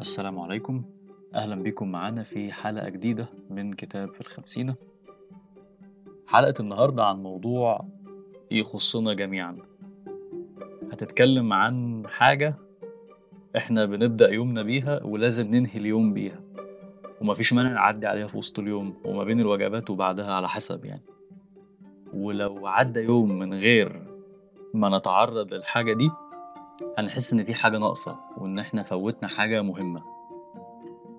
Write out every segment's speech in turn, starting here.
السلام عليكم. أهلا بكم معانا في حلقة جديدة من كتاب في الخمسينة. حلقة النهاردة عن موضوع يخصنا جميعا. هتتكلم عن حاجة إحنا بنبدأ يومنا بيها ولازم ننهي اليوم بيها. ومفيش مانع نعدي عليها في وسط اليوم وما بين الوجبات وبعدها على حسب يعني. ولو عدى يوم من غير ما نتعرض للحاجة دي هنحس إن في حاجة ناقصة. وإن إحنا فوتنا حاجة مهمة.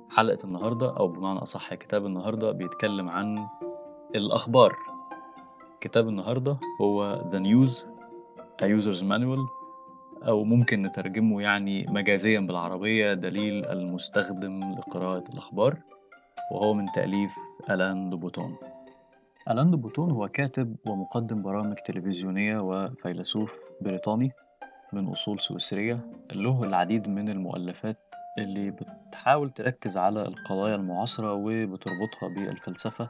حلقة النهاردة أو بمعنى أصح كتاب النهاردة بيتكلم عن الأخبار. كتاب النهاردة هو The News A User's Manual أو ممكن نترجمه يعني مجازيا بالعربية دليل المستخدم لقراءة الأخبار وهو من تأليف ألان دوبوتون. ألان دوبوتون هو كاتب ومقدم برامج تلفزيونية وفيلسوف بريطاني. من أصول سويسرية له العديد من المؤلفات اللي بتحاول تركز على القضايا المعاصرة وبتربطها بالفلسفة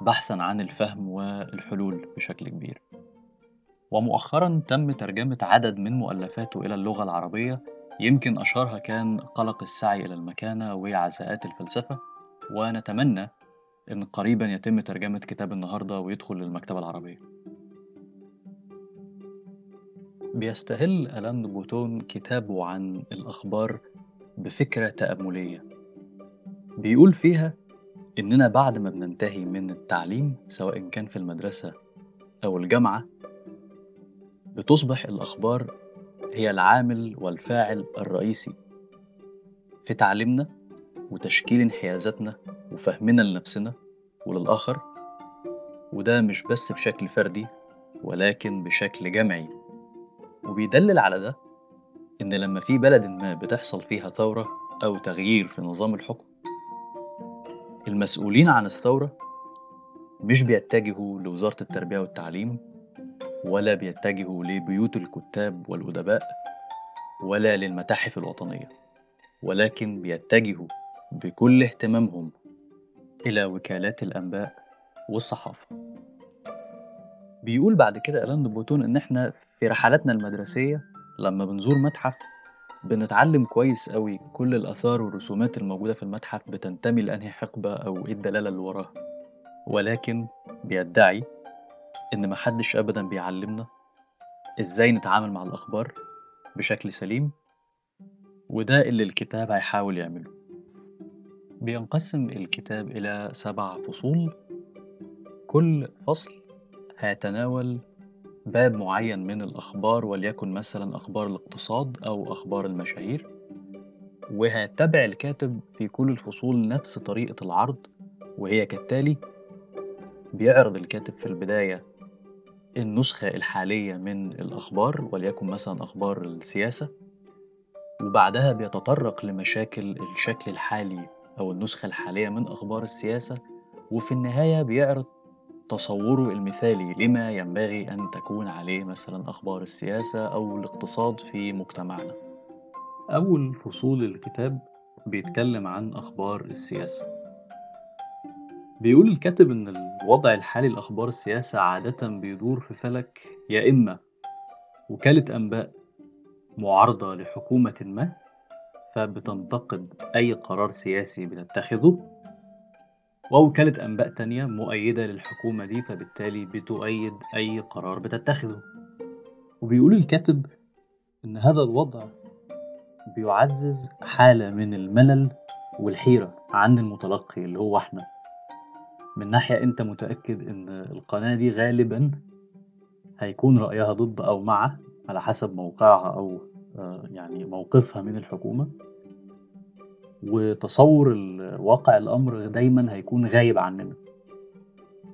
بحثا عن الفهم والحلول بشكل كبير. ومؤخرا تم ترجمة عدد من مؤلفاته إلى اللغة العربية يمكن أشهرها كان قلق السعي إلى المكانة وعزاءات الفلسفة. ونتمنى إن قريبا يتم ترجمة كتاب النهاردة ويدخل للمكتبة العربية. بيستهل ألان بوتون كتابه عن الأخبار بفكرة تأملية. بيقول فيها إننا بعد ما بننتهي من التعليم سواء كان في المدرسة أو الجامعة بتصبح الأخبار هي العامل والفاعل الرئيسي في تعليمنا وتشكيل انحيازاتنا وفهمنا لنفسنا وللآخر. وده مش بس بشكل فردي ولكن بشكل جمعي. وبيدلل على ده إن لما في بلد ما بتحصل فيها ثورة أو تغيير في نظام الحكم المسؤولين عن الثورة مش بيتجهوا لوزارة التربية والتعليم ولا بيتجهوا لبيوت الكتاب والأدباء ولا للمتاحف الوطنية ولكن بيتجهوا بكل اهتمامهم إلى وكالات الأنباء والصحافة. بيقول بعد كده ألان بوتون إن إحنا في رحلاتنا المدرسية لما بنزور متحف بنتعلم كويس قوي كل الآثار والرسومات الموجودة في المتحف بتنتمي لأنهي حقبة أو إيه الدلالة اللي وراها. ولكن بيدعي إن محدش أبدا بيعلمنا إزاي نتعامل مع الأخبار بشكل سليم وده اللي الكتاب هيحاول يعمله. بينقسم الكتاب إلى سبع فصول كل فصل هيتناول باب معين من الأخبار وليكن مثلا أخبار الاقتصاد أو أخبار المشاهير. وهيتبع الكاتب في كل الفصول نفس طريقة العرض وهي كالتالي بيعرض الكاتب في البداية النسخة الحالية من الأخبار وليكن مثلا أخبار السياسة. وبعدها بيتطرق لمشاكل الشكل الحالي أو النسخة الحالية من أخبار السياسة. وفي النهاية بيعرض تصوره المثالي لما ينبغي أن تكون عليه مثلا أخبار السياسة أو الاقتصاد في مجتمعنا. أول فصول الكتاب بيتكلم عن أخبار السياسة. بيقول الكاتب إن الوضع الحالي لأخبار السياسة عادة بيدور في فلك يا إما وكالة أنباء معارضة لحكومة ما فبتنتقد أي قرار سياسي بتتخذه ووكالة أنباء تانية مؤيدة للحكومة دي فبالتالي بتؤيد أي قرار بتتخذه. وبيقول الكاتب إن هذا الوضع بيعزز حالة من الملل والحيرة عند المتلقي اللي هو إحنا. من ناحية أنت متأكد إن القناة دي غالبا هيكون رأيها ضد أو مع على حسب موقعها أو يعني موقفها من الحكومة؟ وتصور واقع الأمر دايما هيكون غايب عننا.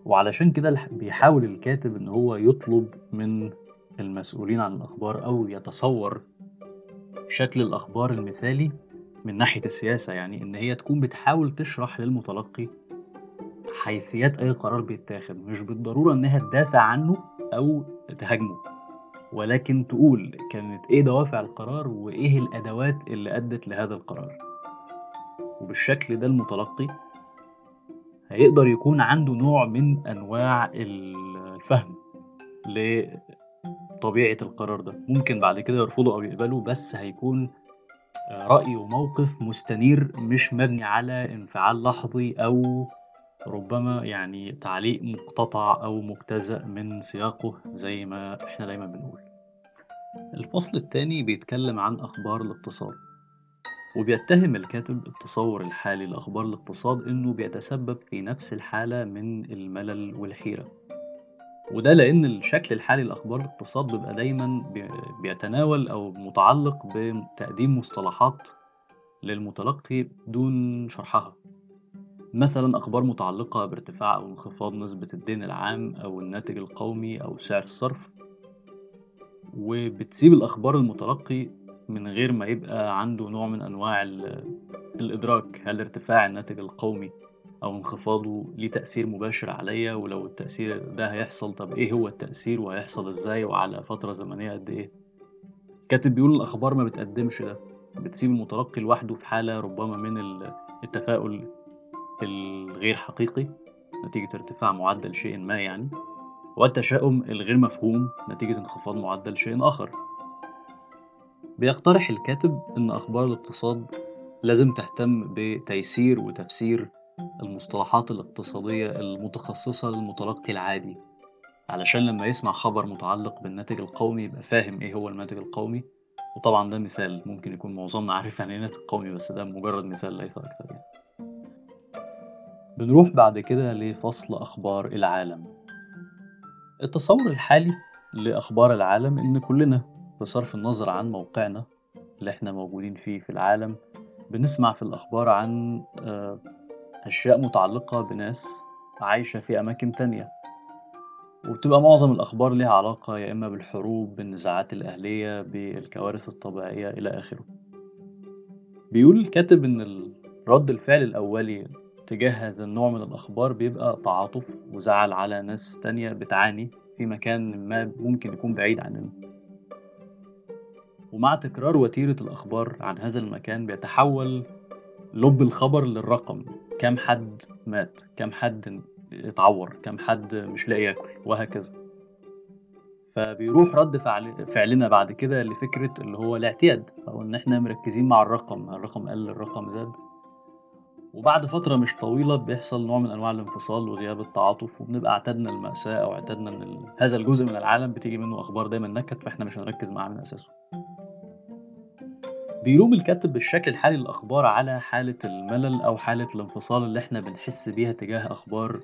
وعلشان كده بيحاول الكاتب إن هو يطلب من المسؤولين عن الأخبار أو يتصور شكل الأخبار المثالي من ناحية السياسة يعني إن هي تكون بتحاول تشرح للمتلقي حيثيات أي قرار بيتاخد. مش بالضرورة إنها تدافع عنه أو تهاجمه ولكن تقول كانت إيه دوافع القرار وإيه الأدوات اللي أدت لهذا القرار. وبالشكل ده المتلقي هيقدر يكون عنده نوع من أنواع الفهم لطبيعة القرار ده. ممكن بعد كده يرفضه أو يقبله بس هيكون رأي وموقف مستنير مش مبني على انفعال لحظي أو ربما يعني تعليق مقتطع أو مجتزأ من سياقه زي ما إحنا دايما بنقول. الفصل الثاني بيتكلم عن أخبار الاقتصاد. وبيتهم الكاتب التصور الحالي لأخبار الاقتصاد إنه بيتسبب في نفس الحالة من الملل والحيرة. وده لأن الشكل الحالي لأخبار الاقتصاد بيبقى دايما بيتناول أو متعلق بتقديم مصطلحات للمتلقي دون شرحها. مثلا أخبار متعلقة بارتفاع أو انخفاض نسبة الدين العام أو الناتج القومي أو سعر الصرف. وبتسيب الأخبار المتلقي من غير ما يبقى عنده نوع من أنواع الإدراك. هل ارتفاع الناتج القومي أو انخفاضه ليه تأثير مباشر عليا؟ ولو التأثير ده هيحصل طب إيه هو التأثير؟ وهيحصل إزاي؟ وعلى فترة زمنية قد إيه؟ كاتب بيقول الأخبار ما بتقدمش ده. بتسيب المتلقي لوحده في حالة ربما من التفاؤل الغير حقيقي نتيجة ارتفاع معدل شيء ما يعني والتشاؤم الغير مفهوم نتيجة انخفاض معدل شيء آخر. بيقترح الكاتب إن أخبار الاقتصاد لازم تهتم بتيسير وتفسير المصطلحات الاقتصادية المتخصصة للمتلقي العادي علشان لما يسمع خبر متعلق بالناتج القومي يبقى فاهم إيه هو الناتج القومي. وطبعا ده مثال ممكن يكون معظمنا عارف يعني إيه ناتج قومي بس ده مجرد مثال ليس أكثر يعني. بنروح بعد كده لفصل أخبار العالم. التصور الحالي لأخبار العالم إن كلنا بصرف النظر عن موقعنا اللي إحنا موجودين فيه في العالم بنسمع في الأخبار عن آه، أشياء متعلقة بناس عايشة في أماكن تانية. وبتبقى معظم الأخبار ليها علاقة يا إما بالحروب بالنزاعات الأهلية بالكوارث الطبيعية إلى آخره. بيقول الكاتب إن رد الفعل الأولي تجاه هذا النوع من الأخبار بيبقى تعاطف وزعل على ناس تانية بتعاني في مكان ما ممكن يكون بعيد عننا. ومع تكرار وتيرة الأخبار عن هذا المكان بيتحول لب الخبر للرقم. كم حد مات؟ كم حد اتعور؟ كم حد مش لاقي ياكل؟ وهكذا. فبيروح رد فعل فعلنا بعد كده لفكرة اللي هو الاعتياد أو إن إحنا مركزين مع الرقم الرقم قل الرقم زاد وبعد فترة مش طويلة بيحصل نوع من أنواع الانفصال وغياب التعاطف وبنبقى اعتدنا المأساة أو اعتدنا إن هذا الجزء من العالم بتيجي منه أخبار دايما نكد فإحنا مش هنركز معاه من أساسه. بيلوم الكاتب بالشكل الحالي للأخبار على حالة الملل أو حالة الانفصال اللي إحنا بنحس بيها تجاه أخبار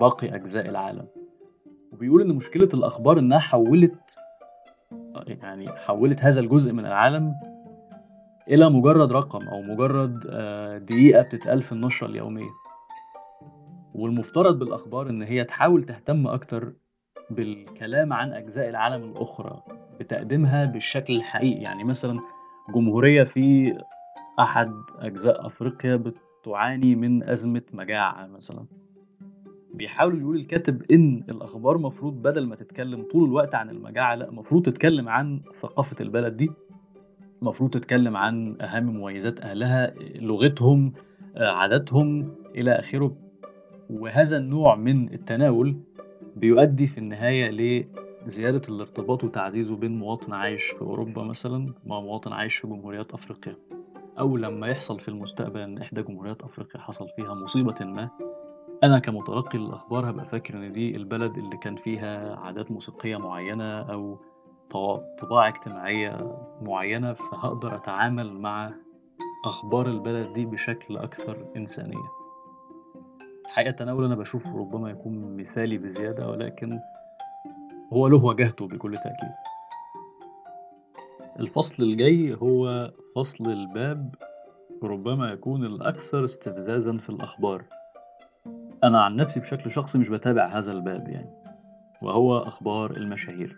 باقي أجزاء العالم. وبيقول إن مشكلة الأخبار إنها حولت يعني حولت هذا الجزء من العالم إلى مجرد رقم أو مجرد آه، دقيقة بتتقال في النشرة اليومية. والمفترض بالأخبار إن هي تحاول تهتم أكتر بالكلام عن أجزاء العالم الأخرى بتقديمها بالشكل الحقيقي. يعني مثلا جمهورية في أحد أجزاء أفريقيا بتعاني من أزمة مجاعة مثلا. بيحاول يقول الكاتب إن الأخبار مفروض بدل ما تتكلم طول الوقت عن المجاعة لأ مفروض تتكلم عن ثقافة البلد دي. مفروض تتكلم عن أهم مميزات أهلها لغتهم عاداتهم إلى آخره. وهذا النوع من التناول بيؤدي في النهاية زيادة الارتباط وتعزيزه بين مواطن عايش في أوروبا مثلا مع مواطن عايش في جمهوريات أفريقيا. أو لما يحصل في المستقبل إن إحدى جمهوريات أفريقيا حصل فيها مصيبة ما أنا كمتلقي للأخبار هبقى فاكر إن دي البلد اللي كان فيها عادات موسيقية معينة أو طباع اجتماعية معينة فهقدر أتعامل مع أخبار البلد دي بشكل أكثر إنسانية. حقيقة تناول أنا بشوفه ربما يكون مثالي بزيادة ولكن هو له وجهته بكل تأكيد. الفصل الجاي هو فصل الباب ربما يكون الأكثر استفزازا في الأخبار. أنا عن نفسي بشكل شخصي مش بتابع هذا الباب يعني وهو أخبار المشاهير.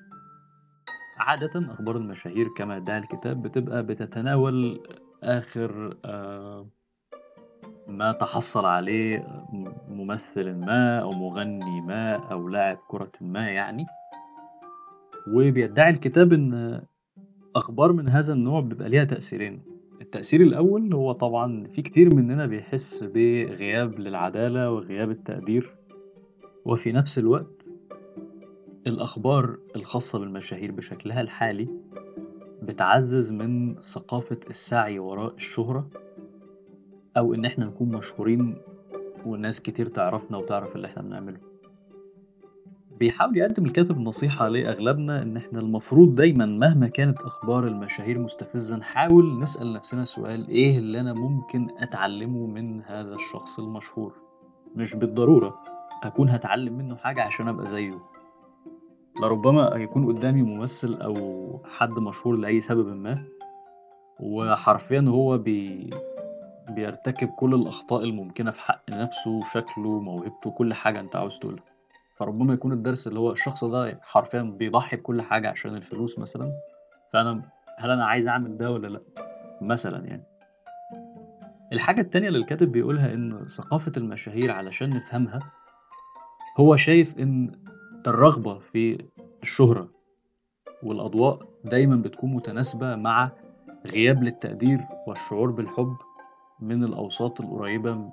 عادة أخبار المشاهير كما ادعى الكتاب بتبقى بتتناول آخر آه، ما تحصل عليه ممثل ما أو مغني ما أو لاعب كرة ما يعني. وبيدعي الكتاب إن أخبار من هذا النوع بيبقى ليها تأثيرين. التأثير الأول هو طبعا في كتير مننا بيحس بغياب للعدالة وغياب التقدير وفي نفس الوقت الأخبار الخاصة بالمشاهير بشكلها الحالي بتعزز من ثقافة السعي وراء الشهرة أو إن إحنا نكون مشهورين وناس كتير تعرفنا وتعرف اللي إحنا بنعمله. بيحاول يقدم الكاتب نصيحة لأغلبنا إن إحنا المفروض دايما مهما كانت أخبار المشاهير مستفزة نحاول نسأل نفسنا سؤال إيه اللي أنا ممكن أتعلمه من هذا الشخص المشهور؟ مش بالضرورة أكون هتعلم منه حاجة عشان أبقى زيه. لربما يكون قدامي ممثل أو حد مشهور لأي سبب ما وحرفيا هو بي بيرتكب كل الأخطاء الممكنة في حق نفسه شكله موهبته كل حاجة أنت عاوز تقولها. فربما يكون الدرس اللي هو الشخص ده حرفيا بيضحي بكل حاجة عشان الفلوس مثلا فأنا هل أنا عايز أعمل ده ولا لأ؟ مثلا يعني. الحاجة التانية اللي الكاتب بيقولها إن ثقافة المشاهير علشان نفهمها هو شايف إن الرغبة في الشهرة والأضواء دايما بتكون متناسبة مع غياب للتقدير والشعور بالحب من الأوساط القريبة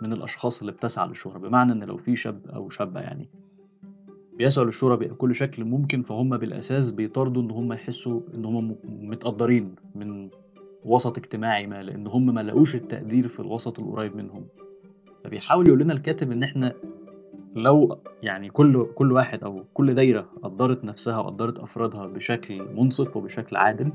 من الأشخاص اللي بتسعى للشهرة بمعنى إن لو في شاب أو شابة يعني بيسعوا للشهرة بكل شكل ممكن فهم بالأساس بيطاردوا إن هم يحسوا إن هم متقدرين من وسط اجتماعي ما لأن هم ما لقوش التقدير في الوسط القريب منهم. فبيحاول يقول لنا الكاتب إن إحنا لو يعني كل كل واحد أو كل دايرة قدرت نفسها وقدرت أفرادها بشكل منصف وبشكل عادل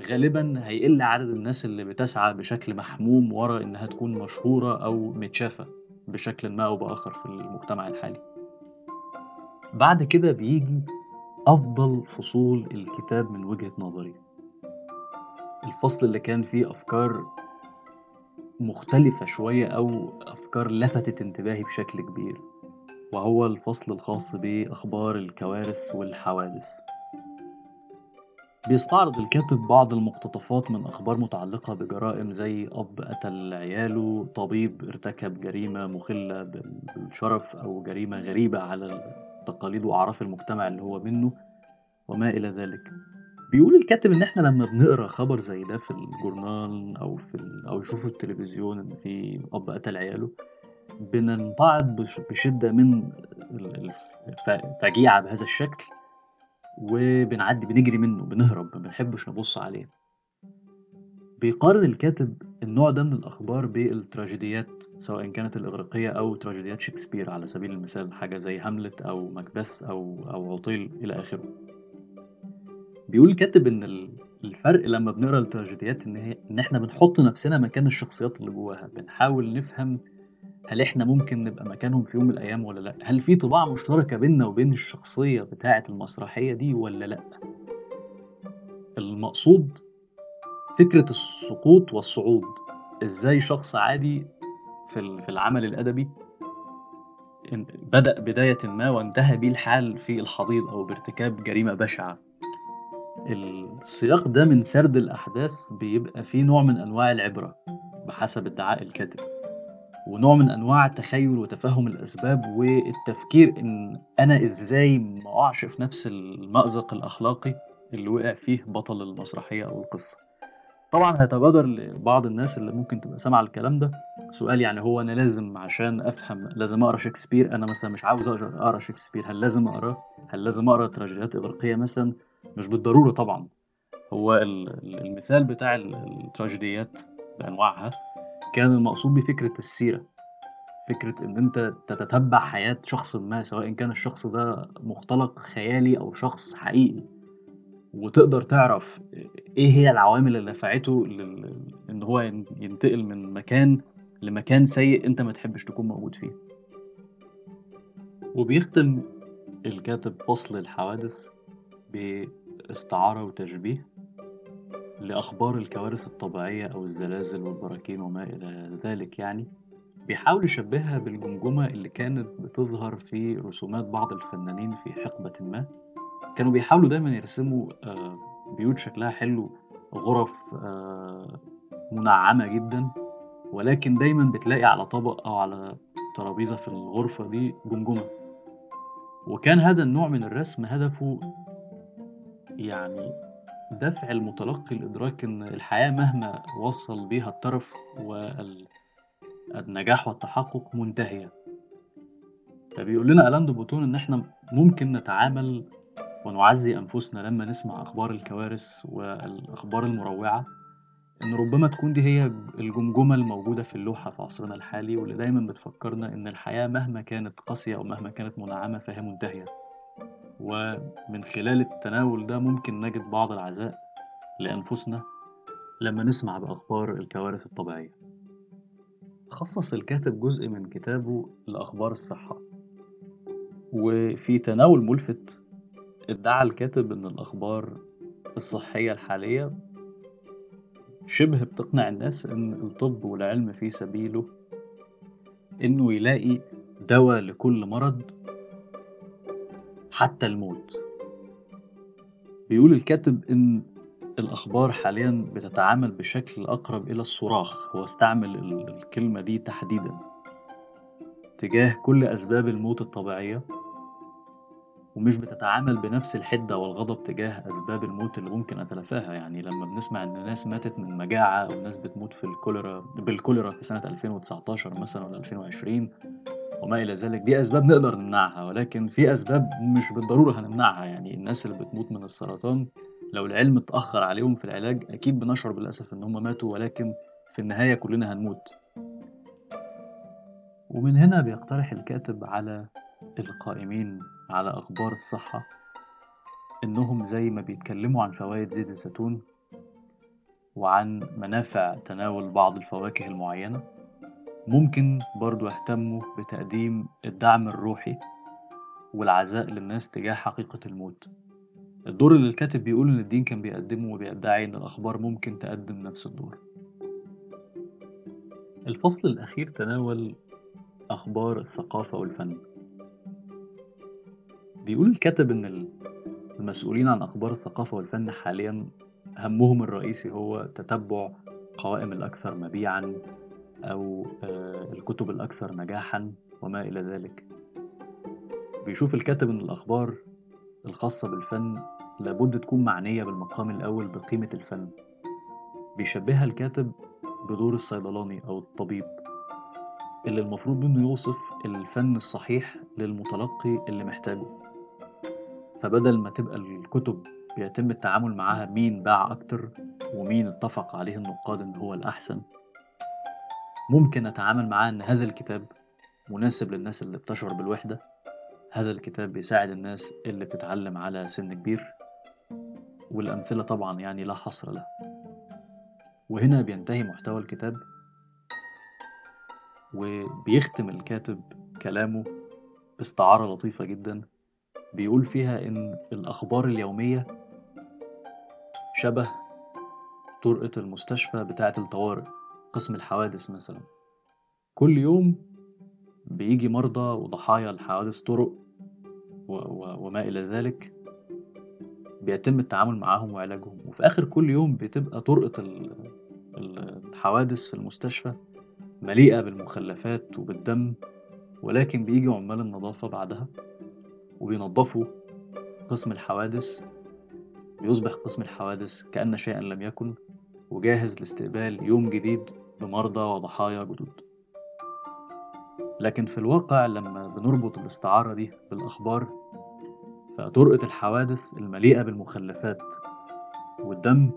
غالبا هيقل عدد الناس اللي بتسعى بشكل محموم ورا إنها تكون مشهورة أو متشافة بشكل ما أو بآخر في المجتمع الحالي. بعد كده بيجي أفضل فصول الكتاب من وجهة نظري. الفصل اللي كان فيه أفكار مختلفة شوية أو أفكار لفتت انتباهي بشكل كبير وهو الفصل الخاص بأخبار الكوارث والحوادث. بيستعرض الكاتب بعض المقتطفات من أخبار متعلقة بجرائم زي أب قتل عياله طبيب ارتكب جريمة مخلة بالشرف أو جريمة غريبة على التقاليد وأعراف المجتمع اللي هو منه وما إلى ذلك. بيقول الكاتب إن إحنا لما بنقرأ خبر زي ده في الجورنال أو في ال... أو نشوفه التلفزيون إن في أب قتل عياله بننبعض بش... بشدة من الفجيعة بهذا الشكل. وبنعدي بنجري منه بنهرب ما بنحبش نبص عليه. بيقارن الكاتب النوع ده من الأخبار بالتراجيديات سواء كانت الإغريقية أو تراجيديات شكسبير على سبيل المثال حاجة زي هاملت أو مكبث أو أو عطيل إلى آخره. بيقول الكاتب إن الفرق لما بنقرأ التراجيديات إن هي إن إحنا بنحط نفسنا مكان الشخصيات اللي جواها. بنحاول نفهم هل إحنا ممكن نبقى مكانهم في يوم من الأيام ولا لأ؟ هل في طباع مشتركة بيننا وبين الشخصية بتاعة المسرحية دي ولا لأ؟ المقصود فكرة السقوط والصعود إزاي شخص عادي في العمل الأدبي بدأ بداية ما وانتهى بيه الحال في الحضيض أو بارتكاب جريمة بشعة السياق ده من سرد الأحداث بيبقى فيه نوع من أنواع العبرة بحسب ادعاء الكاتب ونوع من أنواع التخيل وتفهم الأسباب والتفكير إن أنا إزاي ما أقعش في نفس المأزق الأخلاقي اللي وقع فيه بطل المسرحية أو القصة. طبعا هيتبادر لبعض الناس اللي ممكن تبقى سامعة الكلام ده. سؤال يعني هو أنا لازم عشان أفهم لازم أقرأ شكسبير؟ أنا مثلا مش عاوز أقرأ شكسبير. هل لازم اقراه هل لازم أقرأ تراجيديات إغريقية مثلا؟ مش بالضرورة طبعا. هو المثال بتاع التراجيديات بأنواعها كان المقصود بفكرة السيرة. فكرة إن أنت تتتبع حياة شخص ما سواء كان الشخص ده مختلق خيالي أو شخص حقيقي. وتقدر تعرف إيه هي العوامل اللي دفعته إن هو ينتقل من مكان لمكان سيء أنت ما تحبش تكون موجود فيه. وبيختم الكاتب فصل الحوادث باستعارة وتشبيه. لأخبار الكوارث الطبيعية أو الزلازل والبراكين وما إلى ذلك يعني بيحاول يشبهها بالجمجمة اللي كانت بتظهر في رسومات بعض الفنانين في حقبة ما. كانوا بيحاولوا دايما يرسموا بيوت شكلها حلو غرف منعمة جدا ولكن دايما بتلاقي على طبق أو على ترابيزة في الغرفة دي جمجمة. وكان هذا النوع من الرسم هدفه يعني دفع المتلقي لإدراك إن الحياة مهما وصل بيها الطرف والنجاح والتحقق منتهية فبيقول لنا ألاندو بوتون إن إحنا ممكن نتعامل ونعزي أنفسنا لما نسمع أخبار الكوارث والأخبار المروعة إن ربما تكون دي هي الجمجمة الموجودة في اللوحة في عصرنا الحالي واللي دايما بتفكرنا إن الحياة مهما كانت قاسية أو مهما كانت منعمة فهي منتهية. ومن خلال التناول ده ممكن نجد بعض العزاء لأنفسنا لما نسمع بأخبار الكوارث الطبيعية. خصص الكاتب جزء من كتابه لأخبار الصحة. وفي تناول ملفت ادعى الكاتب إن الأخبار الصحية الحالية شبه بتقنع الناس إن الطب والعلم في سبيله إنه يلاقي دواء لكل مرض حتى الموت. بيقول الكاتب إن الأخبار حاليا بتتعامل بشكل أقرب إلى الصراخ. هو استعمل الكلمة دي تحديدا. تجاه كل أسباب الموت الطبيعية ومش بتتعامل بنفس الحدة والغضب تجاه أسباب الموت اللي ممكن أتلافاها. يعني لما بنسمع إن ناس ماتت من مجاعة أو ناس بتموت في الكوليرا بالكوليرا في سنة 2019 مثلا ولا 2020 وما إلى ذلك. دي أسباب نقدر نمنعها ولكن في أسباب مش بالضرورة هنمنعها. يعني الناس اللي بتموت من السرطان لو العلم اتأخر عليهم في العلاج أكيد بنشعر بالأسف إن هم ماتوا ولكن في النهاية كلنا هنموت. ومن هنا بيقترح الكاتب على القائمين على أخبار الصحة إنهم زي ما بيتكلموا عن فوائد زيت الزيتون وعن منافع تناول بعض الفواكه المعينة. ممكن برضو يهتموا بتقديم الدعم الروحي والعزاء للناس تجاه حقيقة الموت. الدور اللي الكاتب بيقول إن الدين كان بيقدمه وبيدعي إن الأخبار ممكن تقدم نفس الدور. الفصل الأخير تناول أخبار الثقافة والفن. بيقول الكاتب إن المسؤولين عن أخبار الثقافة والفن حاليا همهم الرئيسي هو تتبع قوائم الأكثر مبيعا أو آه، الكتب الأكثر نجاحا وما إلى ذلك. بيشوف الكاتب إن الأخبار الخاصة بالفن لابد تكون معنية بالمقام الأول بقيمة الفن. بيشبهها الكاتب بدور الصيدلاني أو الطبيب اللي المفروض منه يوصف الفن الصحيح للمتلقي اللي محتاجه. فبدل ما تبقى الكتب بيتم التعامل معاها مين باع أكتر ومين اتفق عليه النقاد إن هو الأحسن ممكن أتعامل معاه إن هذا الكتاب مناسب للناس اللي بتشعر بالوحدة؟ هذا الكتاب بيساعد الناس اللي بتتعلم على سن كبير؟ والأمثلة طبعا يعني لا حصر لها. وهنا بينتهي محتوى الكتاب وبيختم الكاتب كلامه باستعارة لطيفة جدا. بيقول فيها إن الأخبار اليومية شبه طرقة المستشفى بتاعة الطوارئ. قسم الحوادث مثلا. كل يوم بيجي مرضى وضحايا لحوادث طرق و و وما إلى ذلك بيتم التعامل معاهم وعلاجهم. وفي آخر كل يوم بتبقى طرقة الحوادث في المستشفى مليئة بالمخلفات وبالدم ولكن بيجي عمال النظافة بعدها وبينظفوا قسم الحوادث. بيصبح قسم الحوادث كأن شيئا لم يكن وجاهز لاستقبال يوم جديد بمرضى وضحايا جدد. لكن في الواقع لما بنربط الاستعارة دي بالأخبار فطرقة الحوادث المليئة بالمخلفات والدم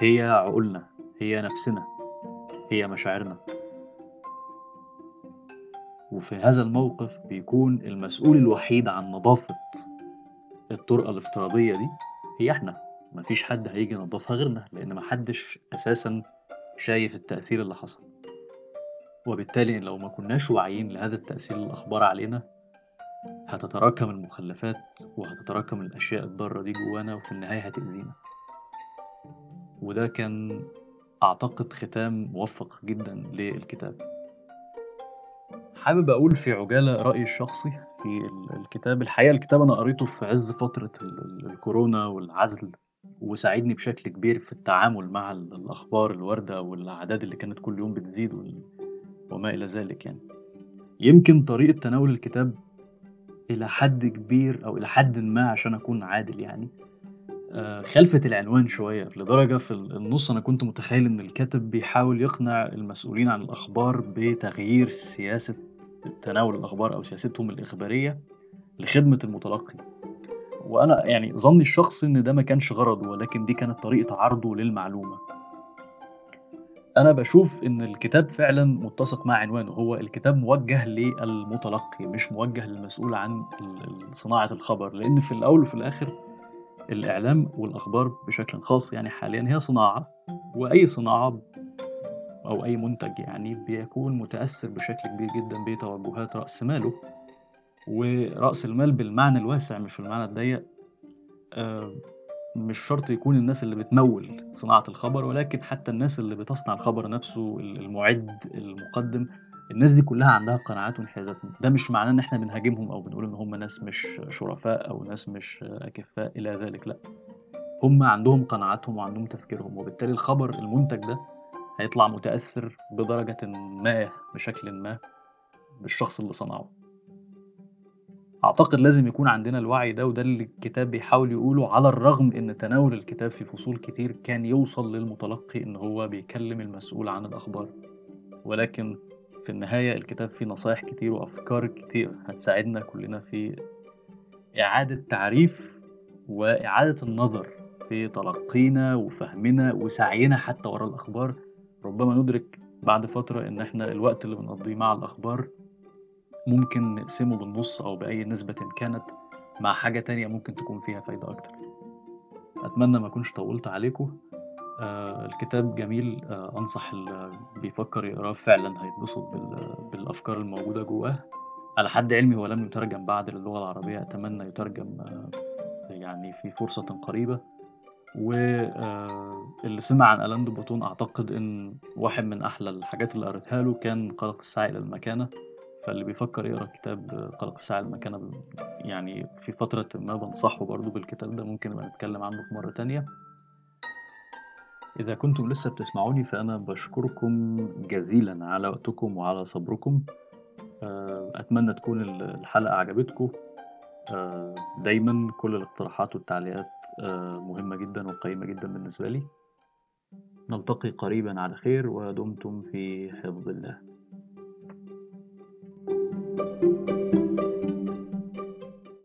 هي عقولنا هي نفسنا هي مشاعرنا. وفي هذا الموقف بيكون المسؤول الوحيد عن نظافة الطرقة الافتراضية دي هي إحنا. مفيش حد هيجي ينظفها غيرنا لأن محدش أساسا شايف التأثير اللي حصل. وبالتالي لو ما كناش واعيين لهذا التأثير الأخبار علينا هتتراكم المخلفات وهتتراكم الأشياء الضارة دي جوانا وفي النهاية هتأذينا. وده كان أعتقد ختام موفق جدا للكتاب. حابب أقول في عجالة رأيي الشخصي في الكتاب الحقيقة الكتاب أنا قريته في عز فترة الكورونا والعزل. وساعدني بشكل كبير في التعامل مع الأخبار الواردة والأعداد اللي كانت كل يوم بتزيد وما إلى ذلك يعني. يمكن طريقة تناول الكتاب إلى حد كبير أو إلى حد ما عشان أكون عادل يعني آه، خلفت العنوان شوية لدرجة في النص أنا كنت متخيل إن الكاتب بيحاول يقنع المسؤولين عن الأخبار بتغيير سياسة تناول الأخبار أو سياستهم الإخبارية لخدمة المتلقي. وأنا يعني ظني الشخصي إن ده ما كانش غرضه ولكن دي كانت طريقة عرضه للمعلومة. أنا باشوف إن الكتاب فعلًا متّسق مع عنوانه، هو الكتاب موجّه للمتلقي مش موجّه للمسؤول عن صناعة الخبر، لإن في الأول وفي الآخر الإعلام والأخبار بشكل خاص يعني حاليًا هي صناعة، وأي صناعة أو أي منتج يعني بيكون متأثّر بشكل كبير جدًا بتوجهات رأس ماله، ورأس المال بالمعنى الواسع مش بالمعنى الضيّق. آآ مش شرط يكون الناس اللي بتموِّل صناعة الخبر، ولكن حتى الناس اللي بتصنع الخبر نفسه، ال المُعِد، المُقدِّم، الناس دي كلّها عندها قناعات وانحيازات، ده مش معناه إن إحنا بنهاجمهم أو بنقول إن هم ناس مش شرفاء أو ناس مش أكفّاء إلى ذلك لأ، هم عندهم قناعاتهم وعندهم تفكيرهم، وبالتالي الخبر المُنتج ده هيطلع متأثّر بدرجةٍ ما بشكلٍ ما بالشخص اللي صنعه. أعتقد لازم يكون عندنا الوعي ده وده اللي الكتاب بيحاول يقوله على الرغم إن تناول الكتاب في فصول كتير كان يوصل للمتلقي إن هو بيكلم المسؤول عن الأخبار، ولكن في النهاية الكتاب فيه نصايح كتير وأفكار كتير هتساعدنا كلنا في إعادة تعريف وإعادة النظر في تلقينا وفهمنا وسعينا حتى ورا الأخبار، ربما ندرك بعد فترة إن إحنا الوقت اللي بنقضيه مع الأخبار ممكن نقسمه بالنُص أو بأي نسبةٍ كانت مع حاجة تانية ممكن تكون فيها فايدة أكتر. أتمنى ما أكونش طوّلت عليكم، آآ الكتاب جميل. آآ أنصح اللي بيفكّر يقراه فعلًا هيتبسط بال بالأفكار الموجودة جوّاه، على حد علمي هو لم يترجم بعد للغة العربية، أتمنى يترجم يعني في فرصةٍ قريبة، و آآ اللي سمع عن ألان دو بوتون أعتقد إن واحد من أحلى الحاجات اللي قريتها له كان قلق الساعي إلى المكانة، فاللي بيفكّر يقرأ كتاب قلق الساعي إلى المكانة يعني في فترةٍ ما بانصحه برضه بالكتاب ده، ممكن نبقى نتكلم عنه في مرّة تانية. إذا كنتم لسه بتسمعوني فأنا باشكركم جزيلًا على وقتكم وعلى صبركم، آآ أتمنى تكون ال الحلقة عجبتكم، آآ دايمًا كل الاقتراحات والتعليقات آآ مهمة جدًا وقيّمة جدًا بالنسبة لي. نلتقي قريبًا على خير ودمتم في حفظ الله. thank you